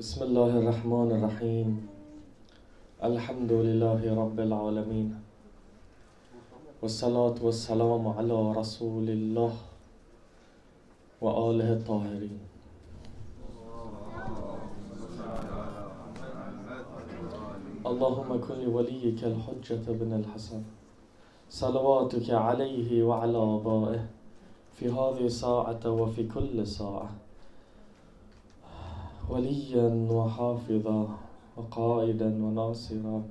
بسم الله الرحمن الرحيم. الحمد لله رب العالمين. والصلاة والسلام على رسول الله وآله الطاهرين. اللهم كن لوليك الحجة بن الحسن. صلواتك عليه وعلى آبائه في هذه الساعة وفي كل ساعة. وليا وحافظا وقائدا وناصرا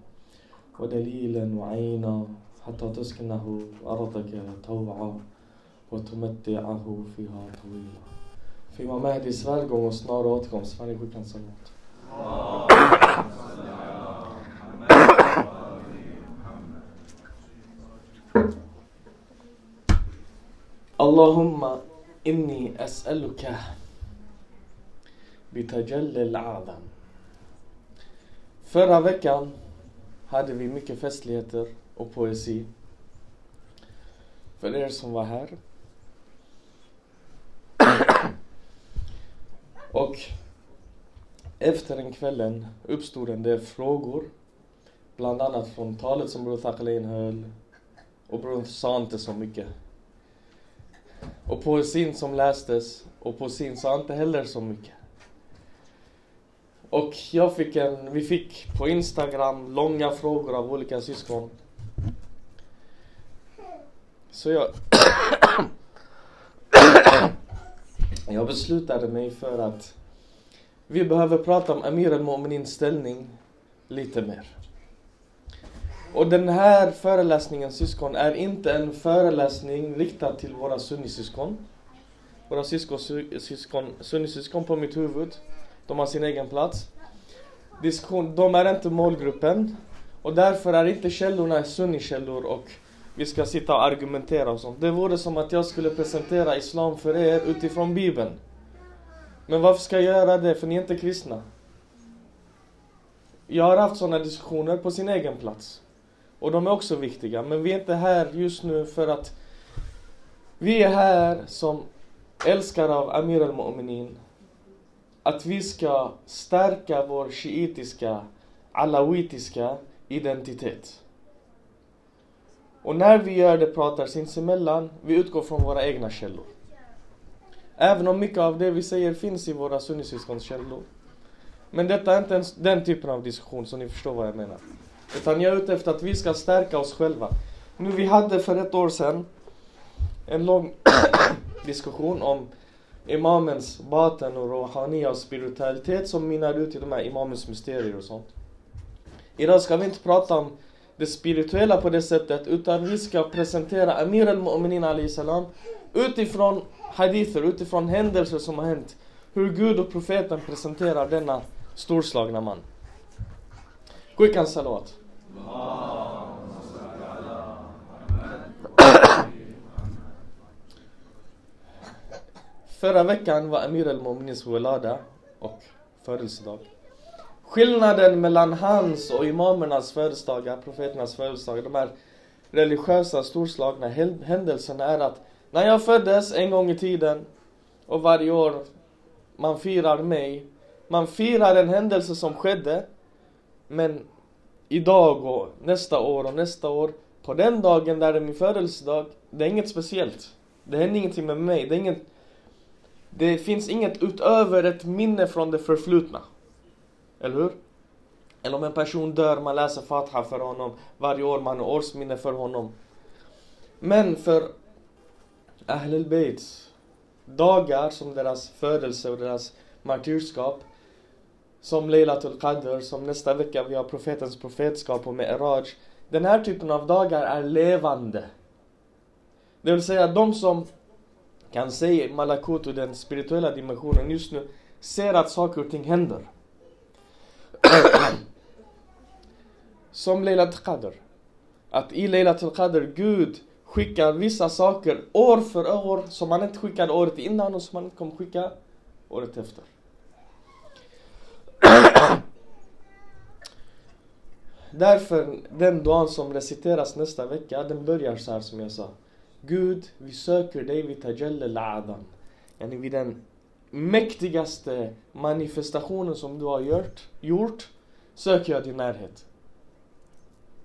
ودليلا وعينا حتى تسكنه أرضك طوعا وتمتعه فيها طويلا في Mahdi svärgång och snar återkomst. Salat. اللهم إني أسألك Bitajallil Adam. Förra veckan hade vi mycket festligheter och poesi. För er som var här. och efter den kvällen uppstod en del frågor. Bland annat från talet som Bror Thakhlin höll. Och Bror sa inte så mycket. Och poesin som lästes och poesin sa inte heller så mycket. Och jag fick en, vi fick på Instagram långa frågor av olika syskon. Så jag Jag beslutade mig för att vi behöver prata om Amir al-Mu'minins ställning lite mer. Och den här föreläsningen syskon är inte en föreläsning riktad till våra sunnisyskon. Våra syskon, syskon, sunnisyskon på mitt huvud. De har sin egen plats. Diskussion, de är inte målgruppen. Och därför är inte källorna sunnikällor och vi ska sitta och argumentera och sånt. Det vore som att jag skulle presentera islam för er utifrån bibeln. Men varför ska jag göra det? För ni är inte kristna. Jag har haft sådana diskussioner på sin egen plats. Och de är också viktiga. Men vi är inte här just nu för att vi är här som älskare av Amir al-Mu'minin. Att vi ska stärka vår shiitiska, alawitiska identitet. Och när vi gör det, pratar sinsemellan, vi utgår från våra egna källor. Även om mycket av det vi säger finns i våra sunnisyskons källor. Men detta är inte ens den typen av diskussion, så ni förstår vad jag menar. Utan jag är ute efter att vi ska stärka oss själva. Nu vi hade för ett år sedan en lång diskussion om imamens baten och rohania och spiritualitet som minnar ut i de här imamens mysterier och sånt. Idag ska vi inte prata om det spirituella på det sättet utan vi ska presentera Amir al-Mu'minin salam utifrån hadither, utifrån händelser som har hänt. Hur Gud och profeten presenterar denna storslagna man. Skicka en salawat. Förra veckan var Amir al-Mu'minins Walada och födelsedag. Skillnaden mellan hans och imamernas födelsedagar, profeternas födelsedagar, de här religiösa storslagna händelserna är att när jag föddes en gång i tiden och varje år man firar mig, man firar en händelse som skedde men idag och nästa år och nästa år, på den dagen där det är min födelsedag, det är inget speciellt. Det händer ingenting med mig, det är inget det finns inget utöver ett minne från det förflutna. Eller hur? Eller om en person dör, man läser Fatha för honom. Varje år man har årsminne för honom. Men för Ahlul Bayt dagar som deras födelse och deras martyrskap som Leilatul Qadr, som nästa vecka vi har profetens profetskap och Mi'raj. Den här typen av dagar är levande. Det vill säga de som kan se Malakut och den spirituella dimensionen just nu ser att saker och ting händer. Som Leilat Qadr. Att i Leilat Qadr Gud skickar vissa saker år för år som man inte skickade året innan och som man inte kommer skicka året efter. Därför, den dagen som reciteras nästa vecka, den börjar så här som jag sa. Gud, vi söker dig vid Tajallal Adam. Yani vid den mäktigaste manifestationen som du har gjort, gjort söker jag din närhet.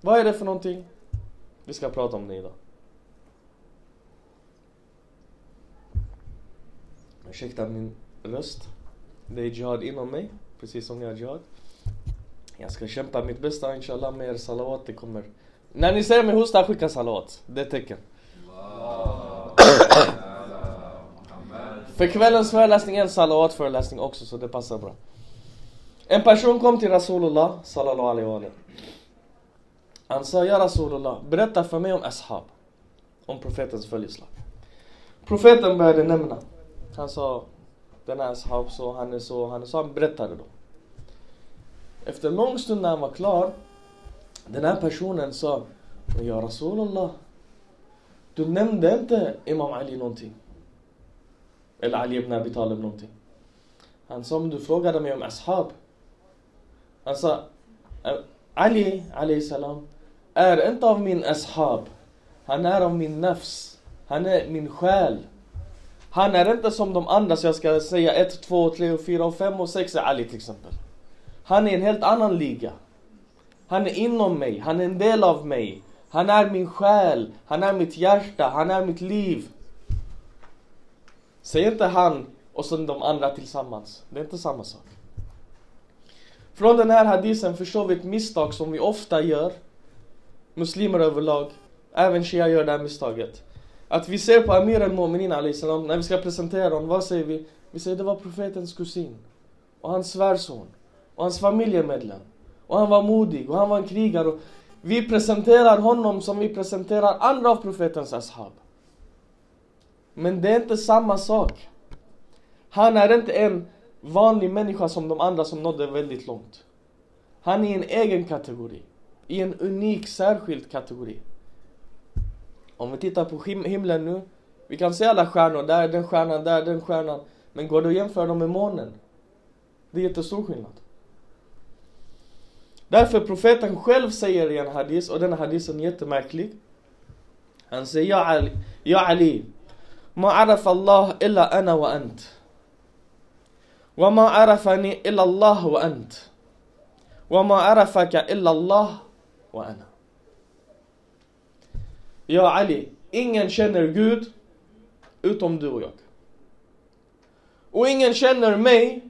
Vad är det för någonting? Vi ska prata om det idag. Ursäkta min röst. Det är jihad inom mig, precis som jag har jihad. Jag ska kämpa mitt bästa inshallah med er salawat. Det kommer. När ni ser mig hosta, skicka salawat. Det är tecken. För kvällens föreläsning är en salawat-föreläsning också, så det passar bra. En person kom till Rasulullah sallallahu alaihi wa Han sa, ja Rasulullah, berätta för mig om ashab. Om profetens följeslag. Profeten började nämna. Han sa, den här ashab så, han är så, han är så. Han berättade då. Efter en lång stund när han var klar, den här personen sa, ja Rasulullah, du nämnde inte Imam Ali någonting. Eller Ali ibn Abi Talib någonting. Han sa, om du frågade mig om ashab. Han sa, äh, Ali, alayhi salam, är inte av min ashab. Han är av min nafs. Han är min själ. Han är inte som de andra, så jag ska säga 1, 2, 3, 4, 5 och 6 är Ali till exempel. Han är en helt annan liga. Han är inom mig, han är en del av mig. Han är min själ, han är mitt hjärta, han är mitt liv. Säg inte han och sen de andra tillsammans. Det är inte samma sak. Från den här hadisen förstår vi ett misstag som vi ofta gör. Muslimer överlag. Även shia gör det här misstaget. Att vi ser på Amir al-Mu'minin salam, när vi ska presentera honom, vad säger vi? Vi säger det var profetens kusin. Och hans svärson. Och hans familjemedlem. Och han var modig och han var en krigare. Vi presenterar honom som vi presenterar andra av profetens ashab. Men det är inte samma sak. Han är inte en vanlig människa som de andra som nådde väldigt långt. Han är i en egen kategori. I en unik, särskild kategori. Om vi tittar på himlen nu. Vi kan se alla stjärnor, där är den stjärnan, där är den stjärnan. Men går det att jämföra dem med månen? Det är jättestor skillnad. Därför profeten själv säger i en hadis, och den hadisen är jättemärklig. Han säger Ja Ali, ja Ali ما عرف الله إلا أنا وأنت وما عرفني إلا الله وأنت وما عرفك إلا الله وأنا Ja Ali, ingen känner Gud utom du och jag. Och ingen känner mig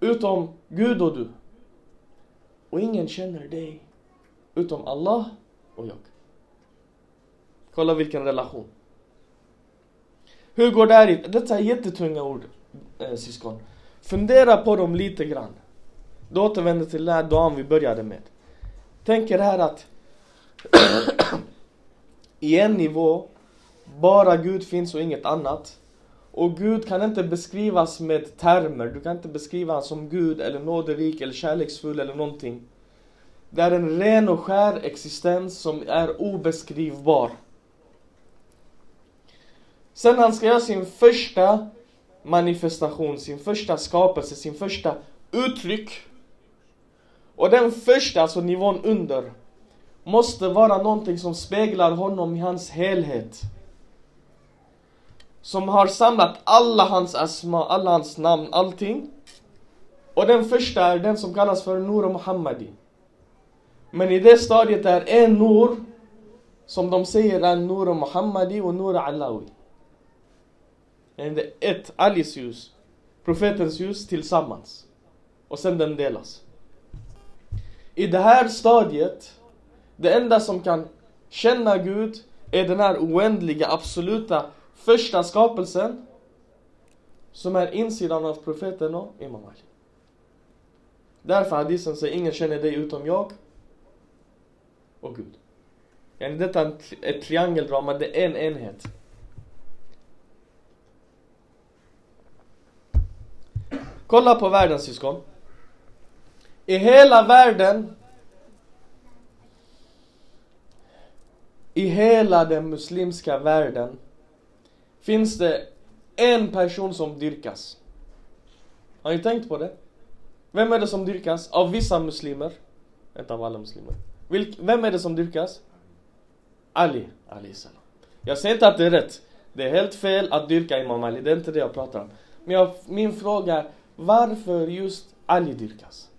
utom Gud och du. Och ingen känner dig utom Allah och jag. Kolla vilken relation. Hur går det här in? Detta är jättetunga ord, eh, syskon. Fundera på dem lite grann. Då återvänder till den här dagen vi började med. Tänk er här att i en nivå, bara Gud finns och inget annat. Och Gud kan inte beskrivas med termer. Du kan inte beskriva honom som Gud eller nåderik eller kärleksfull eller någonting. Det är en ren och skär existens som är obeskrivbar. Sen han ska göra sin första manifestation, sin första skapelse, sin första uttryck. Och den första, alltså nivån under, måste vara någonting som speglar honom i hans helhet. Som har samlat alla hans asma, alla hans namn, allting. Och den första är den som kallas för Nur Muhammadi. Men i det stadiet är en Nur, som de säger är Nur Muhammadi och Nur Alawi. Det är ett Alis ljus, profetens ljus tillsammans. Och sen den delas. I det här stadiet, det enda som kan känna Gud är den här oändliga, absoluta första skapelsen som är insidan av profeten och Imam Ali. Därför hadisen säger ingen känner dig utom jag och Gud. Detta är ett triangeldrama, det är en enhet. Kolla på världen syskon. I hela världen I hela den muslimska världen finns det en person som dyrkas. Har ni tänkt på det? Vem är det som dyrkas? Av vissa muslimer. Inte av alla muslimer. Vilk, vem är det som dyrkas? Ali, Ali salam. Jag säger inte att det är rätt. Det är helt fel att dyrka Imam Ali, det är inte det jag pratar om. Men jag, min fråga är, varför just Ali dyrkas?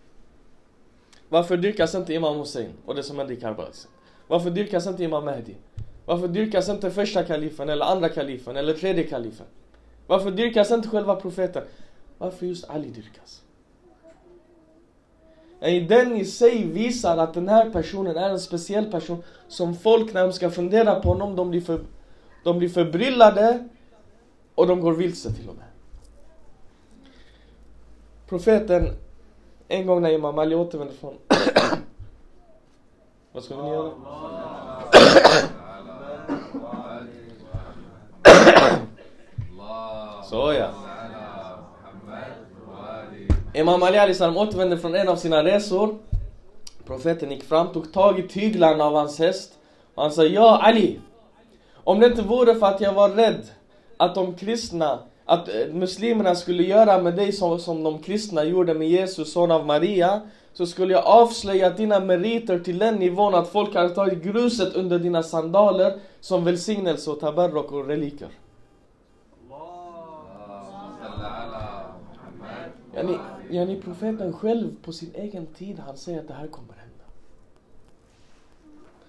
Varför dyrkas inte Imam Hussein och det som hände i Karbala? Varför dyrkas inte Imam Mahdi? Varför dyrkas inte första kalifen eller andra kalifen eller tredje kalifen? Varför dyrkas inte själva profeten? Varför just Ali dyrkas? Den i sig visar att den här personen är en speciell person som folk när de ska fundera på honom, de blir, för, de blir förbryllade och de går vilse till och med. Profeten, en gång när Imam Ali återvände från... Vad ska ni göra? Så ja. Imam Ali Alislam återvände från en av sina resor. Profeten gick fram, tog tag i tyglarna av hans häst. Och han sa, ja Ali. Om det inte vore för att jag var rädd att de kristna, att eh, muslimerna skulle göra med dig som, som de kristna gjorde med Jesus, son av Maria. Så skulle jag avslöja dina meriter till den nivån att folk hade tagit gruset under dina sandaler som välsignelse och tabarrok och reliker. Yani, yani profeten själv på sin egen tid, han säger att det här kommer hända.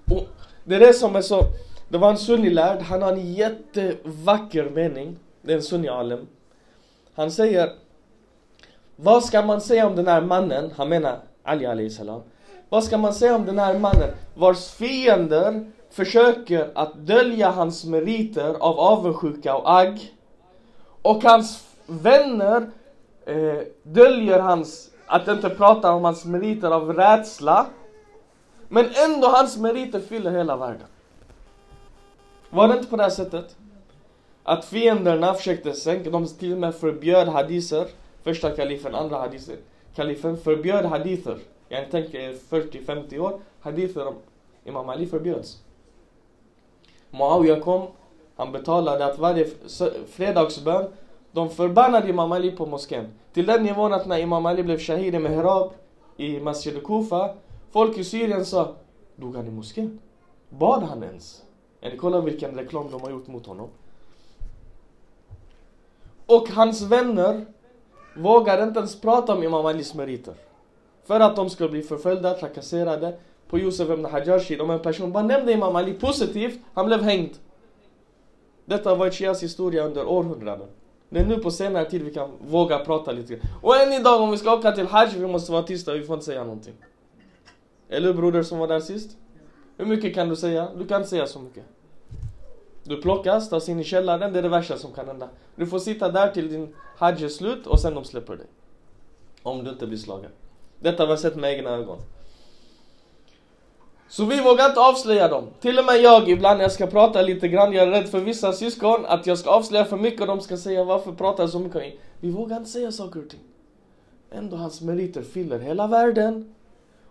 Och det är det som är så, det var en sunnilärd, han har en jättevacker mening. Det är en sunni-alem. Han säger, vad ska man säga om den här mannen, han menar Ali alayhi salam. Vad ska man säga om den här mannen vars fiender försöker att dölja hans meriter av avundsjuka och agg. Och hans vänner eh, döljer hans, att inte prata om hans meriter av rädsla. Men ändå hans meriter fyller hela världen. Var det inte på det här sättet? Att fienderna försökte sänka, de till och med förbjöd hadiser. Första kalifen, andra hadiser. Kalifen förbjöd hadither. Jag tänker 40-50 år. Hadither om Imam Ali förbjöds. Muawiya kom, han betalade att varje fredagsbön de förbannade Imam Ali på moskén. Till den nivån att när Imam Ali blev shahid i Mehrab i Masjid Kufa, folk i Syrien sa Dog han i moskén? Bad han ens? Eller kolla vilken reklam de har gjort mot honom. Och hans vänner vågar inte ens prata om Imam Alis meriter. För att de skulle bli förföljda, trakasserade på Josef ibn Hajjashi. Om en person bara nämnde Imam Ali positivt, han blev hängd. Detta har varit Shias historia under århundraden. Det är nu på senare tid vi kan våga prata lite grann. Och än idag om vi ska åka till Hajj, vi måste vara tysta, vi får inte säga någonting. Eller hur broder som var där sist? Hur mycket kan du säga? Du kan inte säga så mycket. Du plockas, tas in i källaren, det är det värsta som kan hända. Du får sitta där till din hajj är slut och sen de släpper dig. Om du inte blir slagen. Detta har vi sett med egna ögon. Så vi vågar inte avslöja dem. Till och med jag ibland när jag ska prata lite grann, jag är rädd för vissa syskon att jag ska avslöja för mycket och de ska säga varför pratar jag så mycket? Vi vågar inte säga saker och ting. Ändå hans meriter fyller hela världen.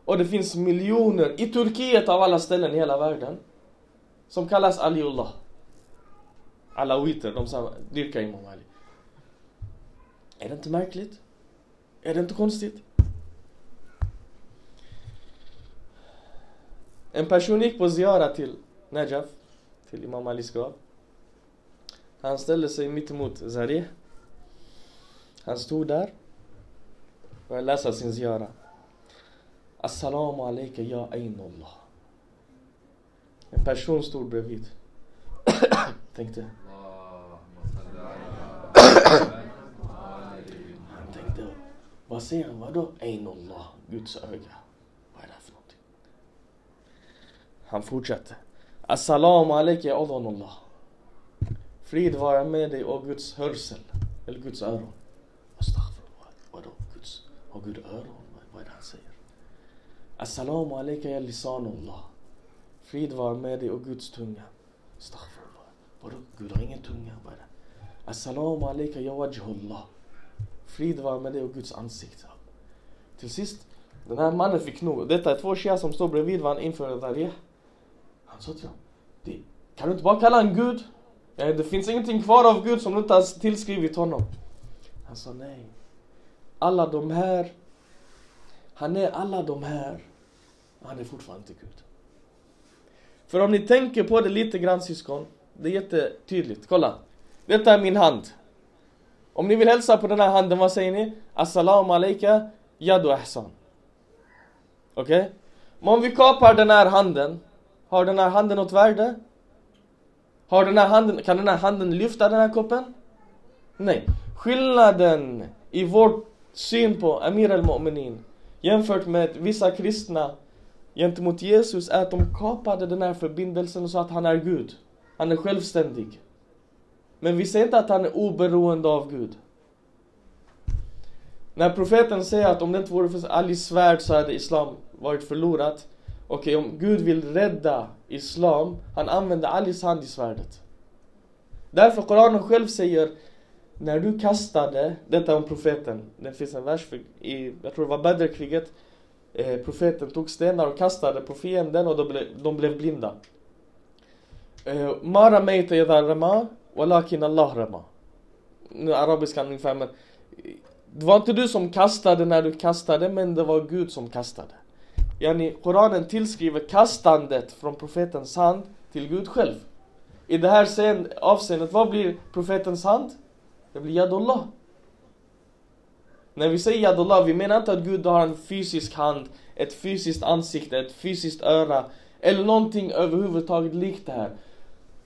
Och det finns miljoner, i Turkiet av alla ställen i hela världen, som kallas Aliullah. Alawiter, de sa - dyrka Imam Ali. Är det inte märkligt? Är det inte konstigt? En person gick på ziara till Najaf, till Imam Alis grav. Han ställde sig mitt emot Zareh. Han stod där och började läsa sin ziara. Assalamu alaika ya Ainullah. En person stod bredvid. Tänkte. Han tänkte, vad säger han? Vadå Einullah, Guds öga. Vad är det här för någonting? Han fortsatte. Assalamu alaikum ya Allah. Frid vara med dig och Guds hörsel. Eller Guds öron. Astaghfirullah. Vadå Guds? Har Gud öron? Vad är det han säger? Assalamu alaikum ya lisanullah. Frid vara med dig och Guds tunga. Astaghfirullah. Vadå? Gud har ingen tunga? Vad är det? Assalamu alaikum ya wajhullah. Frid vara med dig och Guds ansikte. Till sist, den här mannen fick nog. Detta är två shia som står bredvid varandra inför Dariyah. Han sa till honom, kan du inte bara kalla honom Gud? Det finns ingenting kvar av Gud som du inte har tillskrivit honom. Han sa nej. Alla de här, han är alla de här, han är fortfarande inte Gud. För om ni tänker på det lite grann syskon, det är jättetydligt. Kolla. Detta är min hand. Om ni vill hälsa på den här handen, vad säger ni? Assalamu alaika yadu ahsan. Okej? Okay? Men om vi kapar den här handen, har den här handen något värde? Har den här handen, kan den här handen lyfta den här koppen? Nej. Skillnaden i vår syn på Amir al-Mu'minin jämfört med vissa kristna gentemot Jesus är att de kapade den här förbindelsen och sa att han är Gud. Han är självständig. Men vi säger inte att han är oberoende av Gud. När profeten säger att om det inte vore för Alis svärd så hade Islam varit förlorat. Okej, okay, om Gud vill rädda Islam, han använder Alis hand i svärdet. Därför Koranen själv säger när du kastade, detta om profeten, det finns en vers för, i, jag tror det var Badr-kriget, eh, profeten tog stenar och kastade på fienden och de, ble, de blev blinda. Eh, Mara meita idha walakin Allah rama. Nu arabiskan ungefär men det var inte du som kastade när du kastade men det var Gud som kastade. Yani Koranen tillskriver kastandet från profetens hand till Gud själv. I det här avseendet, vad blir profetens hand? Det blir Yadullah. När vi säger Yadullah, vi menar inte att Gud har en fysisk hand, ett fysiskt ansikte, ett fysiskt öra eller någonting överhuvudtaget likt det här.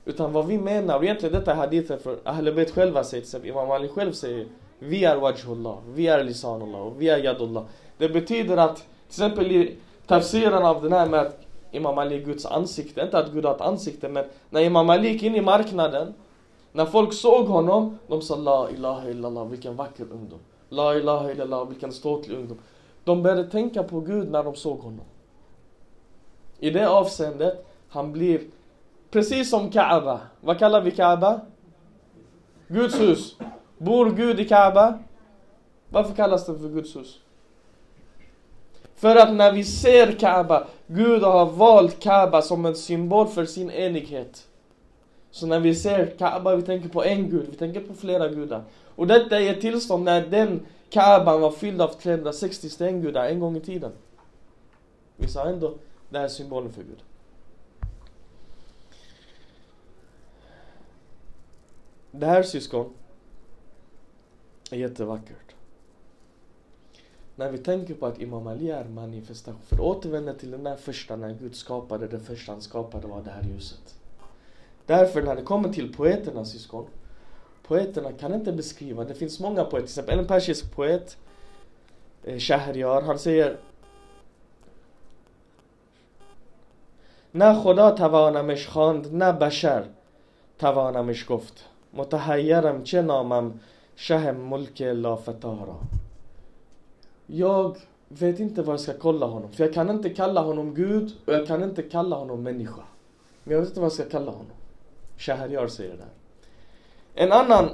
Utan vad vi menar, och egentligen detta är hadithen för Ahlebet själva säger till exempel, Imam Ali själv säger Vi är Wajhullah, vi är Lisanullah och vi är Yadullah. Det betyder att, till exempel i tafsiren av den här med att Imam Ali är Guds ansikte, inte att Gud har ett ansikte men när Imam Ali gick in i marknaden när folk såg honom, de sa La ilaha illallah, vilken vacker ungdom. La ilaha illallah, vilken ståtlig ungdom. De började tänka på Gud när de såg honom. I det avseendet, han blir precis som Kaaba. Vad kallar vi Kaaba? Guds hus. Bor Gud i Kaaba? Varför kallas det för Guds hus? För att när vi ser Kaaba, Gud har valt Kaaba som en symbol för sin enighet. Så när vi ser Kaaba, vi tänker på en gud, vi tänker på flera gudar. Och detta är ett tillstånd när den Kaaban var fylld av 360 stengudar en gång i tiden. Vi sa ändå, det här är symbolen för Gud. Det här syskon är jättevackert. När vi tänker på att Imam Ali är manifestation, för att återvända till den där första när Gud skapade, det första han skapade var det här ljuset. Därför när det kommer till poeterna syskon, poeterna kan inte beskriva, det finns många poeter, till exempel en persisk poet, eh, Shahryar, han säger نه خدا توانمش خواند نه بشر توانمش گفت متحیرم چه نامم شه ملک لافتارا Jag vet inte vad jag ska kolla honom, för jag kan inte kalla honom Gud och jag kan inte kalla honom människa. Men jag vet inte vad jag ska kalla honom. Shahryar säger det där. En annan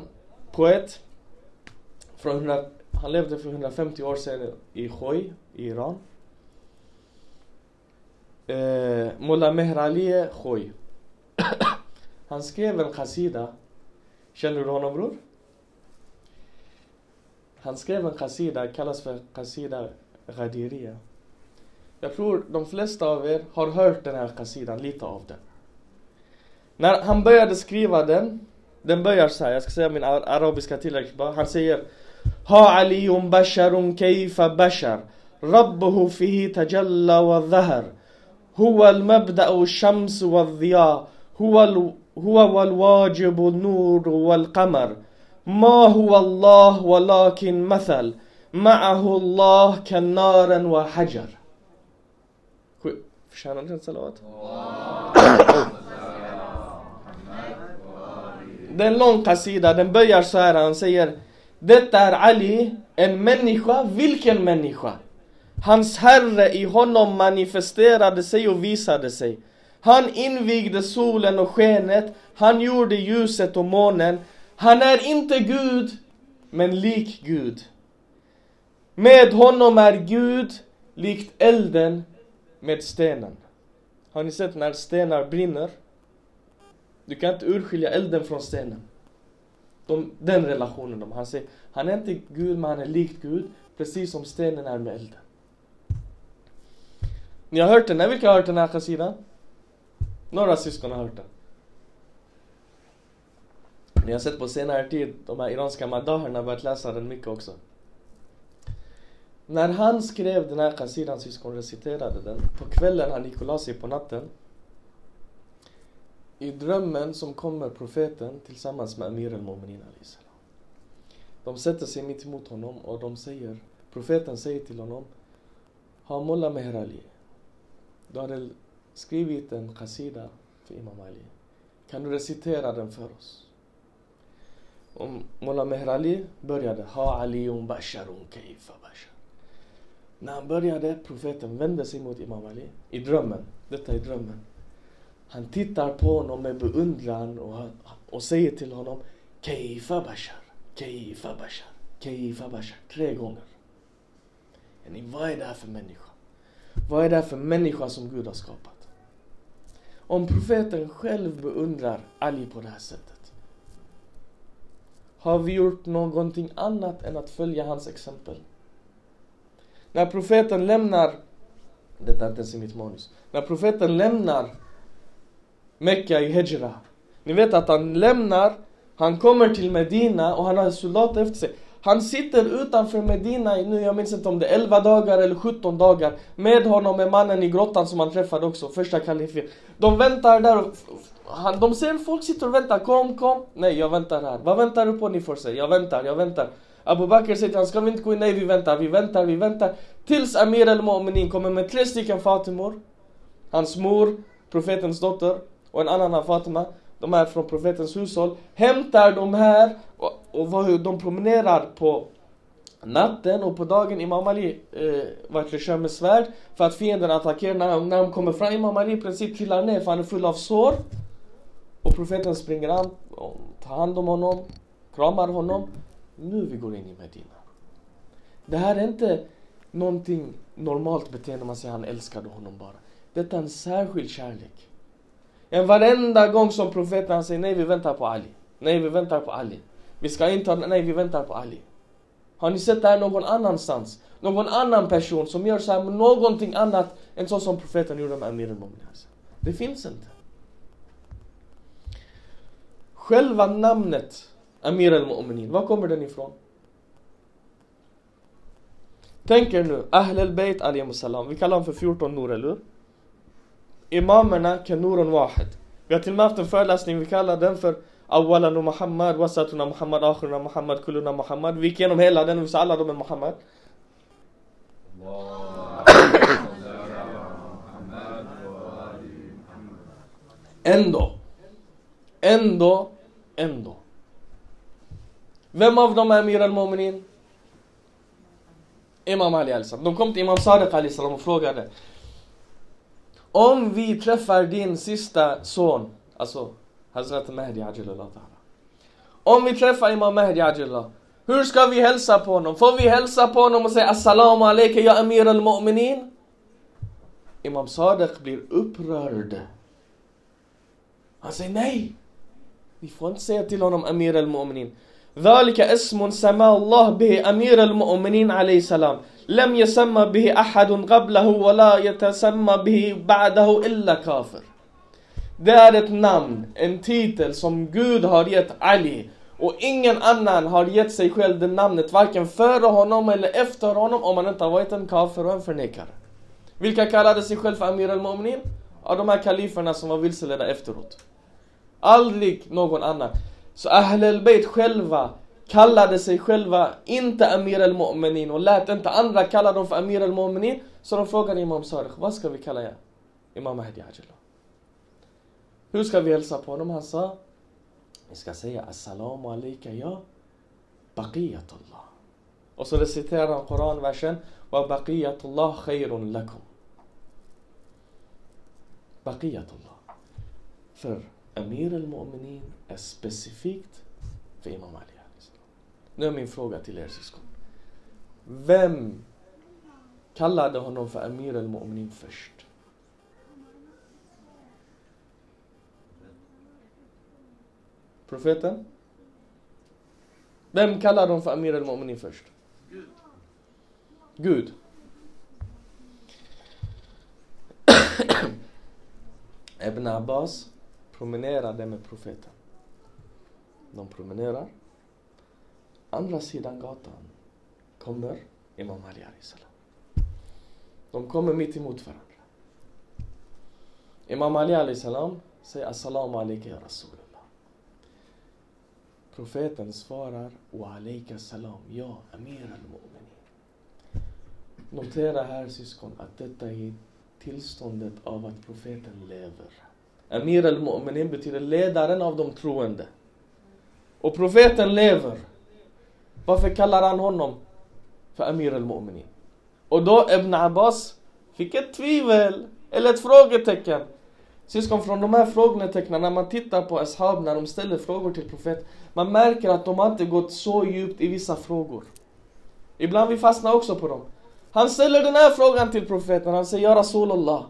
poet, från 100, han levde för 150 år sedan i Khoi i Iran. Eh, Mullah Mehrali Khoi. han skrev en qasida. Känner du honom bror? Han skrev en qasida, kallas för qasida Ghadiria. Jag tror de flesta av er har hört den här qasidan, lite av den. När han började skriva den, den börjar så här, jag ska säga min arabiska tillräckligt bara, Han säger Ha aliyum basharun kayfa bashar Rabbuhu fihi tajalla wa dhahar Huwa al-mabda'u shams wa dhiya Huwa هو والواجب النور والقمر ما هو الله ولكن مثل معه الله كالنار وحجر Förtjänar den salawat? Det är en lång qasida, den börjar så här, han säger Detta är Ali, en människa, vilken människa? Hans herre i honom manifesterade sig och visade sig. Han invigde solen och skenet, han gjorde ljuset och månen. Han är inte Gud, men lik Gud. Med honom är Gud likt elden med stenen. Har ni sett när stenar brinner? Du kan inte urskilja elden från stenen. De, den relationen de Han säger, han är inte Gud men han är likt Gud. Precis som stenen är med elden. Ni har hört den? här, vilka har hört den här qasidan? Några syskon har hört den. Ni har sett på senare tid, de här iranska madaherna har börjat läsa den mycket också. När han skrev den här qasidan, syskon reciterade den, på kvällen han gick och la sig på natten. I drömmen som kommer profeten tillsammans med Amir al-Mu'minin De sätter sig mitt emot honom och de säger, profeten säger till honom Ha Mullah Meher Ali, du har skrivit en qasida för Imam Ali. Kan du recitera den för oss? Och Mullah Meher Ali började Ha Aliun Basharun Kaifa Bashar. När han började, profeten vände sig mot Imam Ali i drömmen. Detta är drömmen. Han tittar på honom med beundran och, och säger till honom Keifa Bashar, Keifa Bashar, Keifa Bashar. Tre gånger. Vad är det här för människa? Vad är det här för människa som Gud har skapat? Om profeten själv beundrar Ali på det här sättet. Har vi gjort någonting annat än att följa hans exempel? När profeten lämnar, detta är inte ens i mitt manus. När profeten lämnar Mecka i Hejra. Ni vet att han lämnar, han kommer till Medina och han har soldater efter sig. Han sitter utanför Medina i nu, jag minns inte om det är 11 dagar eller 17 dagar. Med honom är mannen i grottan som han träffade också, första kalifen. De väntar där och han, de ser folk sitter och väntar. Kom, kom. Nej, jag väntar här. Vad väntar du på? Ni får säga. Jag väntar, jag väntar. Abu Bakr säger till honom, ska vi inte gå in? Nej, vi väntar, vi väntar, vi väntar. Tills Amir al-Mu'minin kommer med tre stycken Fatimor. Hans mor, profetens dotter och en annan av Fatima. De är från profetens hushåll. Hämtar de här och, och hur de promenerar på natten och på dagen Imam Ali eh, vart kör med svärd för att fienden attackerar. När, när de kommer fram, Imam Ali i princip trillar ner för han är full av sår. Och profeten springer an, och tar hand om honom, kramar honom. Nu vi går in i Medina. Det här är inte någonting normalt beteende man säger han älskade honom bara. Detta är en särskild kärlek. En varenda gång som profeten säger nej vi väntar på Ali. Nej vi väntar på Ali. Vi ska inte nej vi väntar på Ali. Har ni sett det här någon annanstans? Någon annan person som gör så här med någonting annat än så som profeten gjorde med Amir al Det finns inte. Själva namnet Amir al-Mu'minin, var kommer den ifrån? Tänk er nu, Ahl al-Bayt salam. Vi kallar dem för 14 nur, eller hur? Imamerna kan nurun wahid. Vi har till och med haft en föreläsning, vi kallar den för Awalanu Muhammad, Wasatuna Muhammad, Akhiruna Muhammad, Kuluna Muhammad. Vi gick igenom hela den och vi sa alla de är Muhammad. Ändå. Ändå. Ändå. Vem av dem är Amir al-Mu'minin? Imam Ali al-Salam. De kom till Imam Sadiq al-Salam och frågade Om vi träffar din sista son, alltså Hazrat Mahdi Ajalullah Om vi träffar Imam Mahdi Ajalullah hur ska vi hälsa på honom? Får vi hälsa på honom och säga Assalamu alaikum ya Amir al-Mu'minin? Imam Sadiq blir upprörd. Han säger nej. Vi får inte säga till honom Amir al-Mu'minin. ذلك اسم سمى الله به أمير المؤمنين عليه السلام لم يسمى به أحد قبله ولا يتسمى به بعده إلا كافر Det är ett namn, en titel som Gud har gett Ali och ingen annan har gett sig själv det namnet varken före honom eller efter honom om man inte har varit en kafir och en förnekare. Vilka kallade sig själv för Amir al-Mu'minin? Ja, de här kaliferna som var vilseledda efteråt. Aldrig någon annan. Så Ahl al-Bayt själva kallade sig själva inte Amir al-Mu'minin och lät inte andra kalla dem för Amir al-Mu'minin. Så de frågade Imam Sarek, vad ska vi kalla er? Imam Mahdi Ajallah. Hur ska vi hälsa på honom? Han sa, vi ska säga Assalamu alayka ya baqiyatullah. Och så reciterar han Koranversen, wa baqiyatullah khayrun lakum. Baqiyatullah. För Amir al-Mu'minin är specifikt för Imam Ali. Nu är min fråga till er syskon. Vem kallade honom för Amir al-Mu'minin först? Profeten? Vem kallar de för Amir al-Mu'minin först? Gud. Gud. Ibn Abbas promenerade med profeten. De promenerar. Andra sidan gatan kommer Imam Ali salam. De kommer mitt emot varandra. Imam Ali salam säger Assalamu alaikum ya Rasulullah. Profeten svarar Wa alaika salam, ja Amir al-Mu'minin. Notera här syskon att detta är tillståndet av att profeten lever. Amir al-Mu'minin betyder ledaren av de troende. Och profeten lever. Varför kallar han honom för Amir al-Mu'minin? Och då Ibn Abbas fick ett tvivel, eller ett frågetecken. Syskon, från de här frågetecknen, när man tittar på Ashab, när de ställer frågor till profet, man märker att de har inte gått så djupt i vissa frågor. Ibland vi fastnar också på dem. Han ställer den här frågan till profeten, han säger Ja Rasulullah.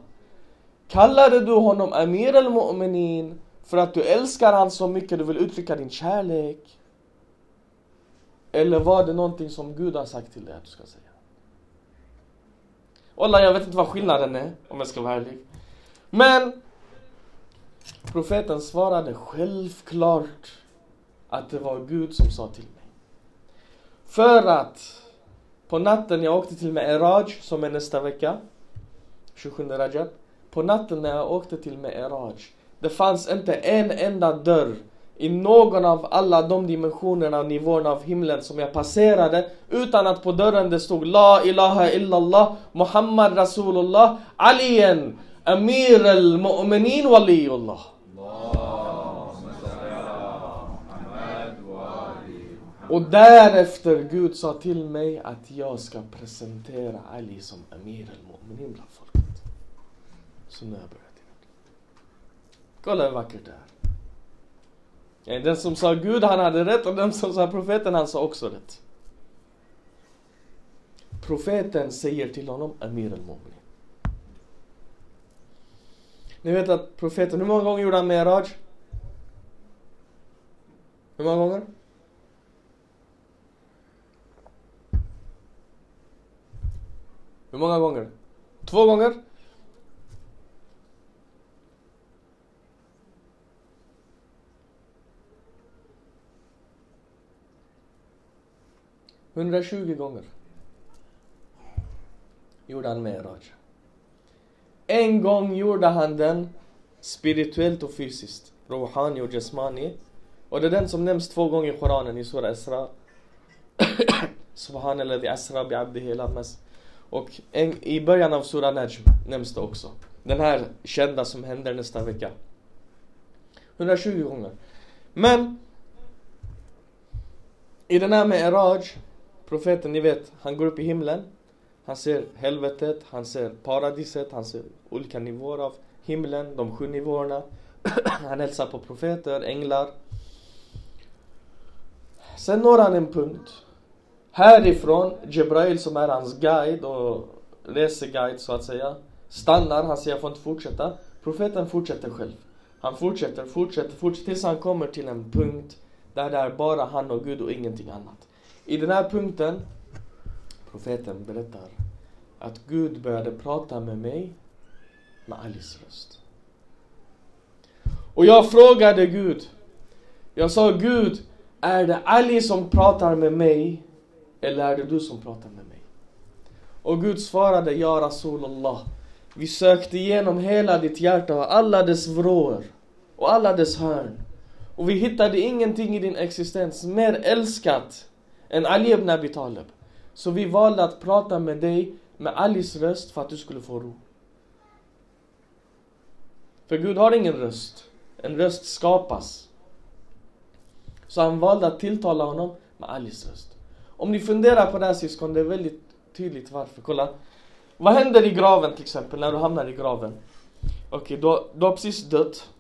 Kallade du honom Amir al-Mu'minin för att du älskar han så mycket du vill uttrycka din kärlek? Eller var det någonting som Gud har sagt till dig att du ska säga? Wallah, jag vet inte vad skillnaden är, om jag ska vara ärlig. Men profeten svarade självklart att det var Gud som sa till mig. För att på natten jag åkte till Me'eraj, som är nästa vecka, 27 Rajab. På natten när jag åkte till Me'eraj, det fanns inte en enda dörr i någon av alla de dimensionerna och nivåerna av himlen som jag passerade utan att på dörren det stod La ilaha illallah Muhammad Rasulullah Alien Amir al-Mu'minin Waliullah Och därefter Gud sa till mig att jag ska presentera Ali som Amir al-Mu'minin bland folket. Så nu har jag börjat Kolla hur vackert det är. Den som sa Gud han hade rätt och den som sa profeten han sa också rätt. Profeten säger till honom Amir al-Mu'minin. Ni vet att profeten, hur många gånger gjorde han Miraj? Hur många gånger? Hur många gånger? Två gånger? Hundratjugo gånger gjorde han Miraj. En gång gjorde han den spirituellt och fysiskt. Rohani och Jasmani. Och det är den som nämns två gånger i Koranen i Sura Esra. Subhan asra bi abdihi lammas. Och en, i början av Sura Najm nämns det också. Den här kända som händer nästa vecka. 120 gånger. Men i den här med Eraj, profeten ni vet, han går upp i himlen. Han ser helvetet, han ser paradiset, han ser olika nivåer av himlen, de sju nivåerna. han hälsar på profeter, änglar. Sen når han en punkt Härifrån, Jebrail som är hans guide och reseguide så att säga, stannar, han säger jag får inte fortsätta. Profeten fortsätter själv. Han fortsätter, fortsätter, fortsätter tills han kommer till en punkt där det är bara han och Gud och ingenting annat. I den här punkten, profeten berättar att Gud började prata med mig med Alis röst. Och jag frågade Gud, jag sa Gud, är det Ali som pratar med mig eller är det du som pratar med mig? Och Gud svarade, Ja Rasulullah. Vi sökte igenom hela ditt hjärta och alla dess vrår och alla dess hörn. Och vi hittade ingenting i din existens mer älskat än Ali ibn Abi Talib. Så vi valde att prata med dig med Alis röst för att du skulle få ro. För Gud har ingen röst. En röst skapas. Så han valde att tilltala honom med Alis röst. Om ni funderar på det här syskon, det är väldigt tydligt varför. Kolla. Vad händer i graven till exempel, när du hamnar i graven? Okej, okay, du, du har precis dött.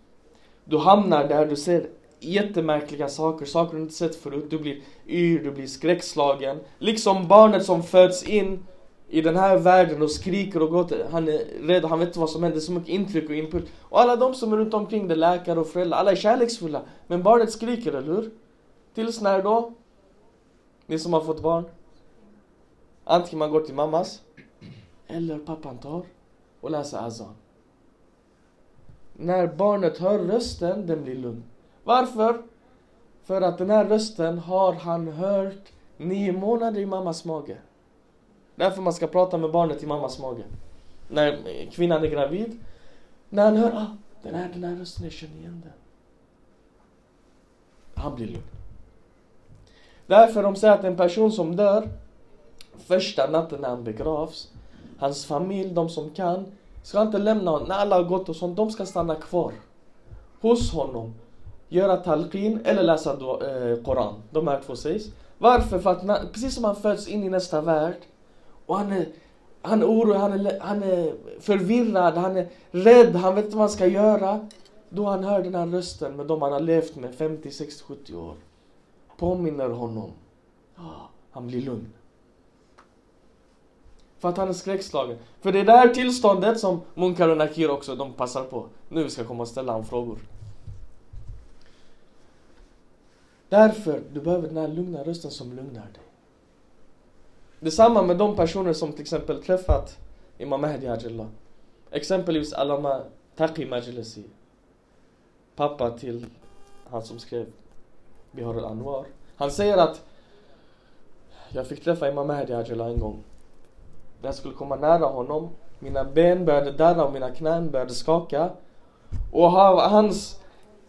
Du hamnar där, du ser jättemärkliga saker, saker du inte sett förut. Du blir yr, du blir skräckslagen. Liksom barnet som föds in i den här världen och skriker och gråter. Han är rädd, han vet inte vad som händer, så mycket intryck och input. Och alla de som är runt omkring det, läkare och föräldrar, alla är kärleksfulla. Men barnet skriker, eller hur? Tills när då? Ni som har fått barn. Antingen man går till mammas eller pappan tar och läser azan. När barnet hör rösten, den blir lugn. Varför? För att den här rösten har han hört nio månader i mammas mage. Därför man ska prata med barnet i mammas mage. När kvinnan är gravid. När han hör, ah, den här, den här rösten, jag känner igen den. Han blir lugn. Därför de säger att en person som dör första natten när han begravs, hans familj, de som kan, ska inte lämna honom. När alla har gått och sånt, de ska stanna kvar. Hos honom. Göra talqin eller läsa eh, Koran. De här två sägs. Varför? För att när, precis som han föds in i nästa värld och han är, han är orolig, han är, han är förvirrad, han är rädd, han vet inte vad han ska göra. Då han hör den här rösten med de han har levt med 50, 60, 70 år. Påminner honom. Han blir lugn. För att han är skräckslagen. För det är det här tillståndet som Munkar och Nakir också, de passar på. Nu ska komma och ställa honom frågor. Därför, du behöver den här lugna rösten som lugnar dig. Detsamma med de personer som till exempel träffat Imam Mahdi Ajallah. Exempelvis Alama Taqi Majlisi. Pappa till han som skrev Bihar al-Anwar. Han säger att jag fick träffa Imam Mahdi Ajallah en gång. När jag skulle komma nära honom, mina ben började darra och mina knän började skaka. Och hans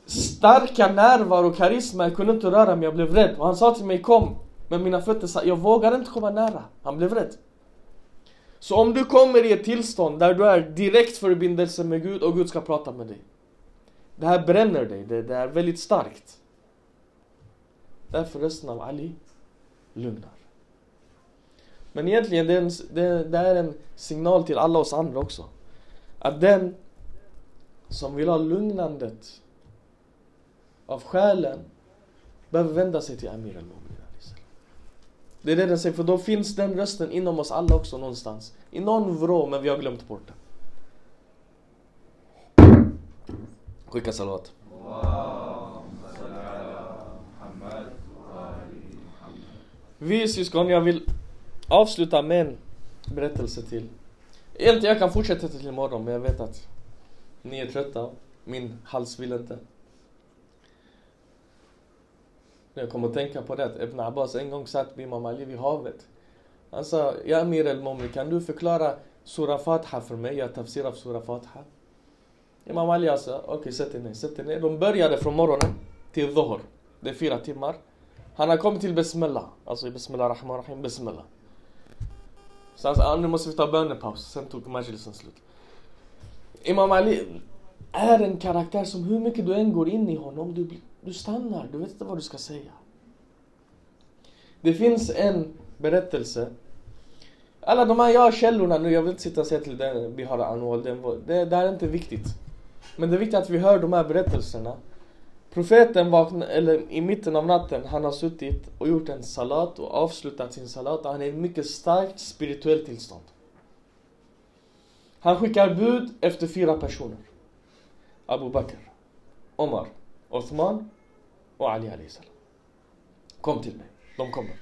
starka närvaro och karisma, jag kunde inte röra mig, jag blev rädd. Och han sa till mig kom. Men mina fötter sa, jag vågar inte komma nära. Han blev rädd. Så om du kommer i ett tillstånd där du är direkt förbindelse med Gud och Gud ska prata med dig. Det här bränner dig, det, det är väldigt starkt. Därför rösten av Ali lugnar. Men egentligen, det är, en, det, det är en signal till alla oss andra också. Att den som vill ha lugnandet av själen behöver vända sig till Amir al-Mumin. Det är det den säger, för då finns den rösten inom oss alla också någonstans. I någon vrå, men vi har glömt bort den. Skicka salvat. Vi syskon, jag vill avsluta med en berättelse till. Egentligen jag kan fortsätta till imorgon men jag vet att ni är trötta. Min hals vill inte. Jag kommer att tänka på det att Ibn Abbas en gång satt med Imam Ali vid havet. Han sa, Ja Amir al kan du förklara Sura Fatiha för mig? Jag tafsir av Sura Fatiha. Imam Ali sa, okej okay, sätt dig ner, sätt dig ner. De började från morgonen till Dhuhr. Det är fyra timmar. Han har kommit till Bismillah. Alltså Bismillah Rahman Rahim, Bismillah. Så han sa, ah, nu måste vi ta bönepaus. Sen tog majlisen slut. Imam Ali är en karaktär som hur mycket du än går in i honom, du, du stannar. Du vet inte vad du ska säga. Det finns en berättelse. Alla de här, jag källorna nu, jag vill inte sitta och säga till den, vi har anhåll, det, det här är inte viktigt. Men det är viktigt att vi hör de här berättelserna. Profeten vaknar, eller i mitten av natten, han har suttit och gjort en salat och avslutat sin salat och han är i ett mycket starkt spirituellt tillstånd. Han skickar bud efter fyra personer. Abu Bakr, Omar, Othman, och Ali alayhi salam. Kom till mig. De kommer.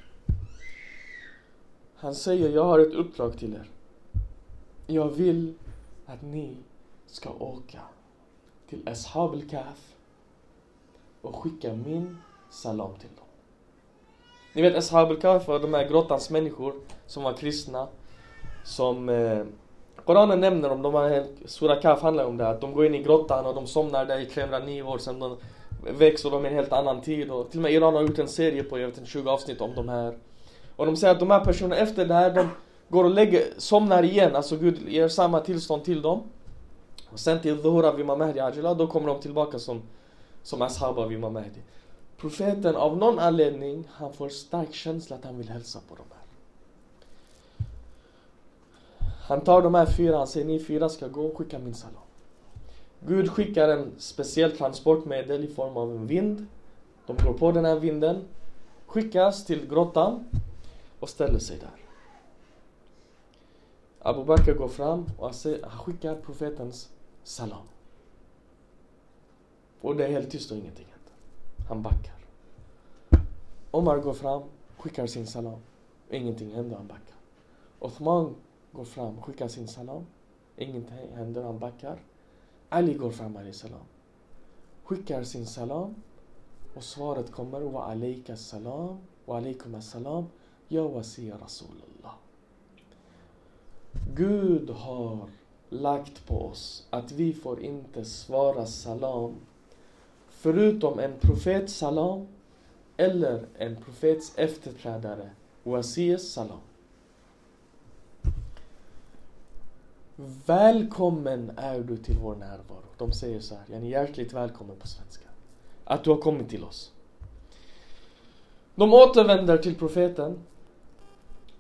Han säger, jag har ett uppdrag till er. Jag vill att ni ska åka till Ashab al-Kahf och skicka min salam till dem. Ni vet Ashab al-Kahf var de här grottans människor som var kristna. Som eh, Koranen nämner om de Sura Kaf handlar om det, att de går in i grottan och de somnar där i 309 år, sedan de växer och de är en helt annan tid. Och till och med Iran har gjort en serie på, jag vet inte, 20 avsnitt om de här. Och de säger att de här personerna efter det här, de går och lägger, somnar igen, alltså Gud ger samma tillstånd till dem. Och sen till Dhuhra vid Mahdi Ajila, då kommer de tillbaka som, som Ashaba vid Mahdi. Profeten av någon anledning, han får stark känsla att han vill hälsa på dem här. Han tar de här fyra, han säger ni fyra ska gå och skicka min salam. Gud skickar en speciell transportmedel i form av en vind. De går på den här vinden, skickas till grottan och ställer sig där. Abu Bakr går fram och han skickar profetens salam. Och det är helt tyst och ingenting händer. Han backar. Omar går fram, skickar sin salam. Ingenting händer, han backar. Othman går fram, skickar sin salam. Ingenting händer, han backar. Ali går fram, Ali salam. Skickar sin salam. Och svaret kommer wa alaika salam wa alaikum assalam ya wasiya Rasulullah. Gud har lagt på oss att vi får inte svara salam förutom en profets salam eller en profets efterträdare, wasiyas salam. Välkommen är du till vår närvaro. De säger så här, yani hjärtligt välkommen på svenska. Att du har kommit till oss. De återvänder till profeten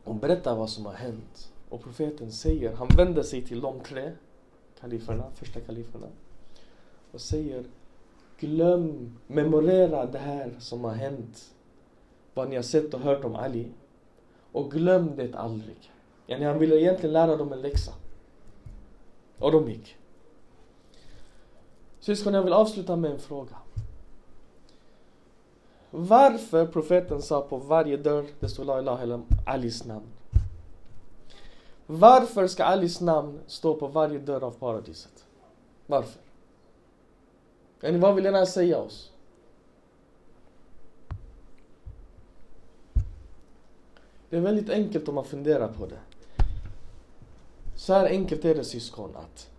och berättar vad som har hänt. Och profeten säger, han vänder sig till de tre kaliferna, första kaliferna och säger Glöm, memorera det här som har hänt. Vad ni har sett och hört om Ali. Och glöm det aldrig. Yani han ville egentligen lära dem en läxa. Och de gick. Syskon, jag vill avsluta med en fråga. Varför profeten sa på varje dörr det står La ilaha illa Alis namn? Varför ska Alis namn stå på varje dörr av paradiset? Varför? Yani vad vill den här säga oss? Det är väldigt enkelt om man funderar på det. Så här enkelt är det syskon att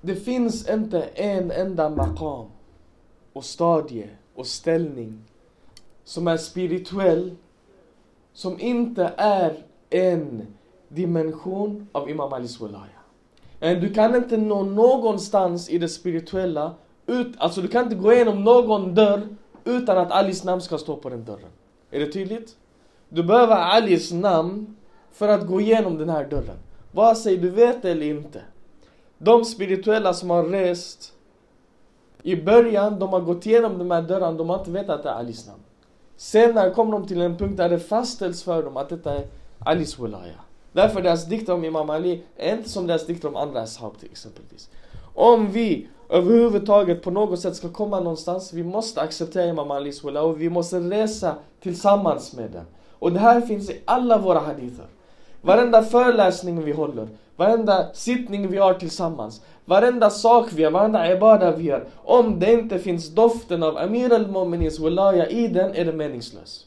det finns inte en enda maqam och stadie och ställning som är spirituell som inte är en dimension av Imam Alis Walaya. Du kan inte nå någonstans i det spirituella, ut, alltså du kan inte gå igenom någon dörr utan att Alis namn ska stå på den dörren. Är det tydligt? Du behöver Alis namn för att gå igenom den här dörren. Vare sig du vet det eller inte. De spirituella som har rest i början, de har gått igenom de här dörrarna, de har inte vetat att det är Alis namn. Senare kommer de till en punkt där det fastställs för dem att detta är Alis Walaya. Därför deras dikter om Imam Ali är inte som deras dikter om andra ashab till exempelvis. Om vi överhuvudtaget på något sätt ska komma någonstans, vi måste acceptera Imam Alis Walaya och vi måste resa tillsammans med den. Och det här finns i alla våra hadither. Varenda föreläsning vi håller, varenda sittning vi har tillsammans, varenda sak vi gör, varenda ibada vi gör. Om det inte finns doften av Amir al-Mu'minins Walaya i den är det meningslöst.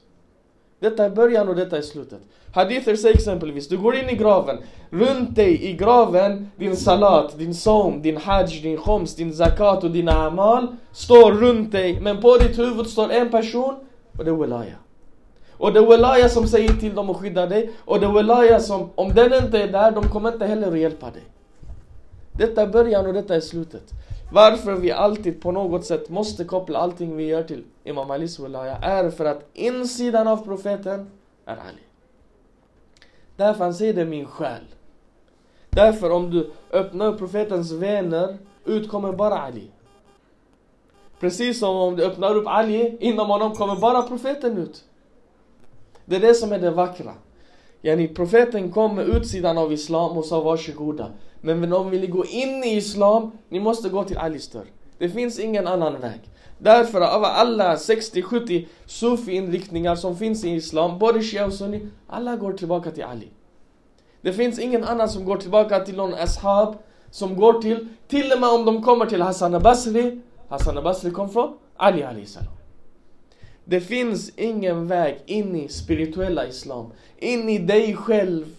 Detta är början och detta är slutet. Hadither säger exempelvis, du går in i graven. Runt dig i graven, din salat, din som, din hajj, din khoms, din zakat och dina amal står runt dig. Men på ditt huvud står en person och det är Walaya. Och det är Welaya som säger till dem att skydda dig. Och det är Welaya som, om den inte är där, de kommer inte heller att hjälpa dig. Detta är början och detta är slutet. Varför vi alltid på något sätt måste koppla allting vi gör till Imam Alis Welaya är för att insidan av profeten är Ali. Därför han säger det min själ. Därför om du öppnar upp profetens vänner utkommer bara Ali. Precis som om du öppnar upp Ali, inom honom kommer bara profeten ut. Det är det som är det vackra. Yani profeten kom med utsidan av Islam och sa varsågoda. Men om vi vill gå in i Islam, ni måste gå till Alis dörr. Det finns ingen annan väg. Därför av alla 60-70 sufi-inriktningar som finns i Islam, både shia och sunni, alla går tillbaka till Ali. Det finns ingen annan som går tillbaka till någon ashab, som går till, till och med om de kommer till Hassan al-Basri, Hassan al-Basri kom från Ali Ali salam. Det finns ingen väg in i spirituella islam, in i dig själv,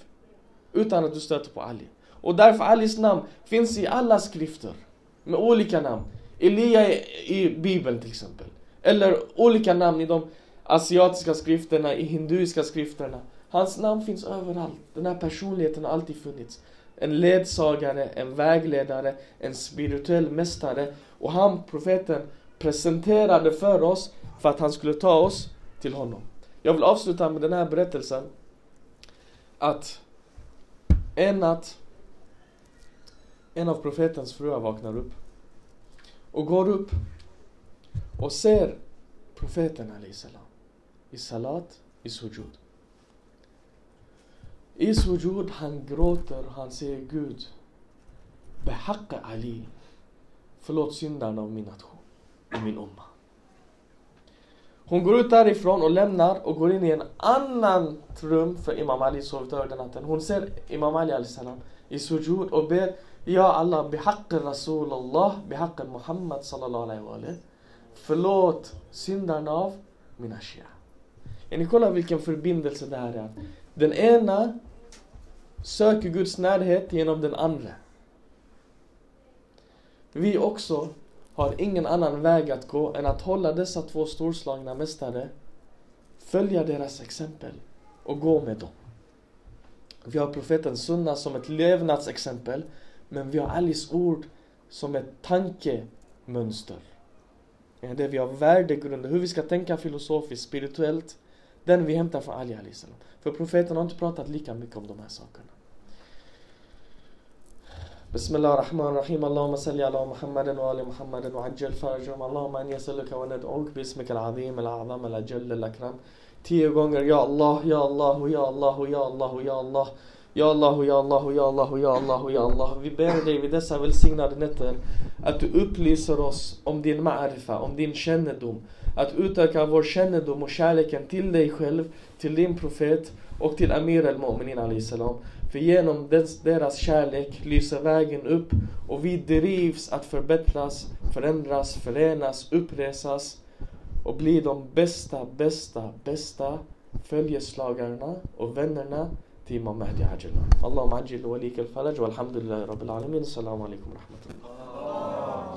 utan att du stöter på Ali. Och därför Alis namn finns i alla skrifter, med olika namn. Elia i Bibeln till exempel. Eller olika namn i de asiatiska skrifterna, i hinduiska skrifterna. Hans namn finns överallt. Den här personligheten har alltid funnits. En ledsagare, en vägledare, en spirituell mästare. Och han, profeten, presenterade för oss för att han skulle ta oss till honom. Jag vill avsluta med den här berättelsen. Att en natt, en av profetens fruar vaknar upp och går upp och ser profeten salam i salat, i sujud. I sujud han gråter, han säger Gud, behacka Ali, förlåt syndarna av min nation i min umma. Hon går ut därifrån och lämnar och går in i en annan rum för Imam Ali sovit över den natten. Hon ser Imam Ali salam i sujud och ber Ja Allah, bihaqqi Rasulallah, bihaqqi Muhammad sallallahu alaihi wa förlåt syndarna av mina shia. Ni kollar vilken förbindelse det här är. Den ena söker Guds närhet genom den andra. Vi också har ingen annan väg att gå än att hålla dessa två storslagna mästare, följa deras exempel och gå med dem. Vi har profeten Sunna som ett levnadsexempel, men vi har Alis ord som ett tankemönster. Det vi har värdegrunder, hur vi ska tänka filosofiskt, spirituellt, den vi hämtar från Ali Alisalam. För profeten har inte pratat lika mycket om de här sakerna. بسم الله الرحمن الرحيم اللهم صل على محمد وآل محمد وعجل فرجهم اللهم أن يسألك وندعوك باسمك العظيم الأعظم الأجل الأكرم Tio gånger Ja Allah, Ja Allah, Ja Allah, Ja Allah, Ja Allah Ja Allah, Ja Allah, Ja Allah, Ja Allah, Ja Allah Vi ber dig vid dessa välsignade nätter att du upplyser oss om din ma'rifa, om din kännedom att utöka vår kännedom och kärleken till dig själv, till din profet och till Amir al-Mu'minin salam. För genom deras kärlek lyser vägen upp och vi drivs att förbättras, förändras, förenas, uppresas och bli de bästa, bästa, bästa följeslagarna och vännerna till Imam Mahdi Ajillah. Allahumma ajil wa lik al-falaj walhamdulillahi rabbil alamin. Assalamu alaikum wa rahmatullah.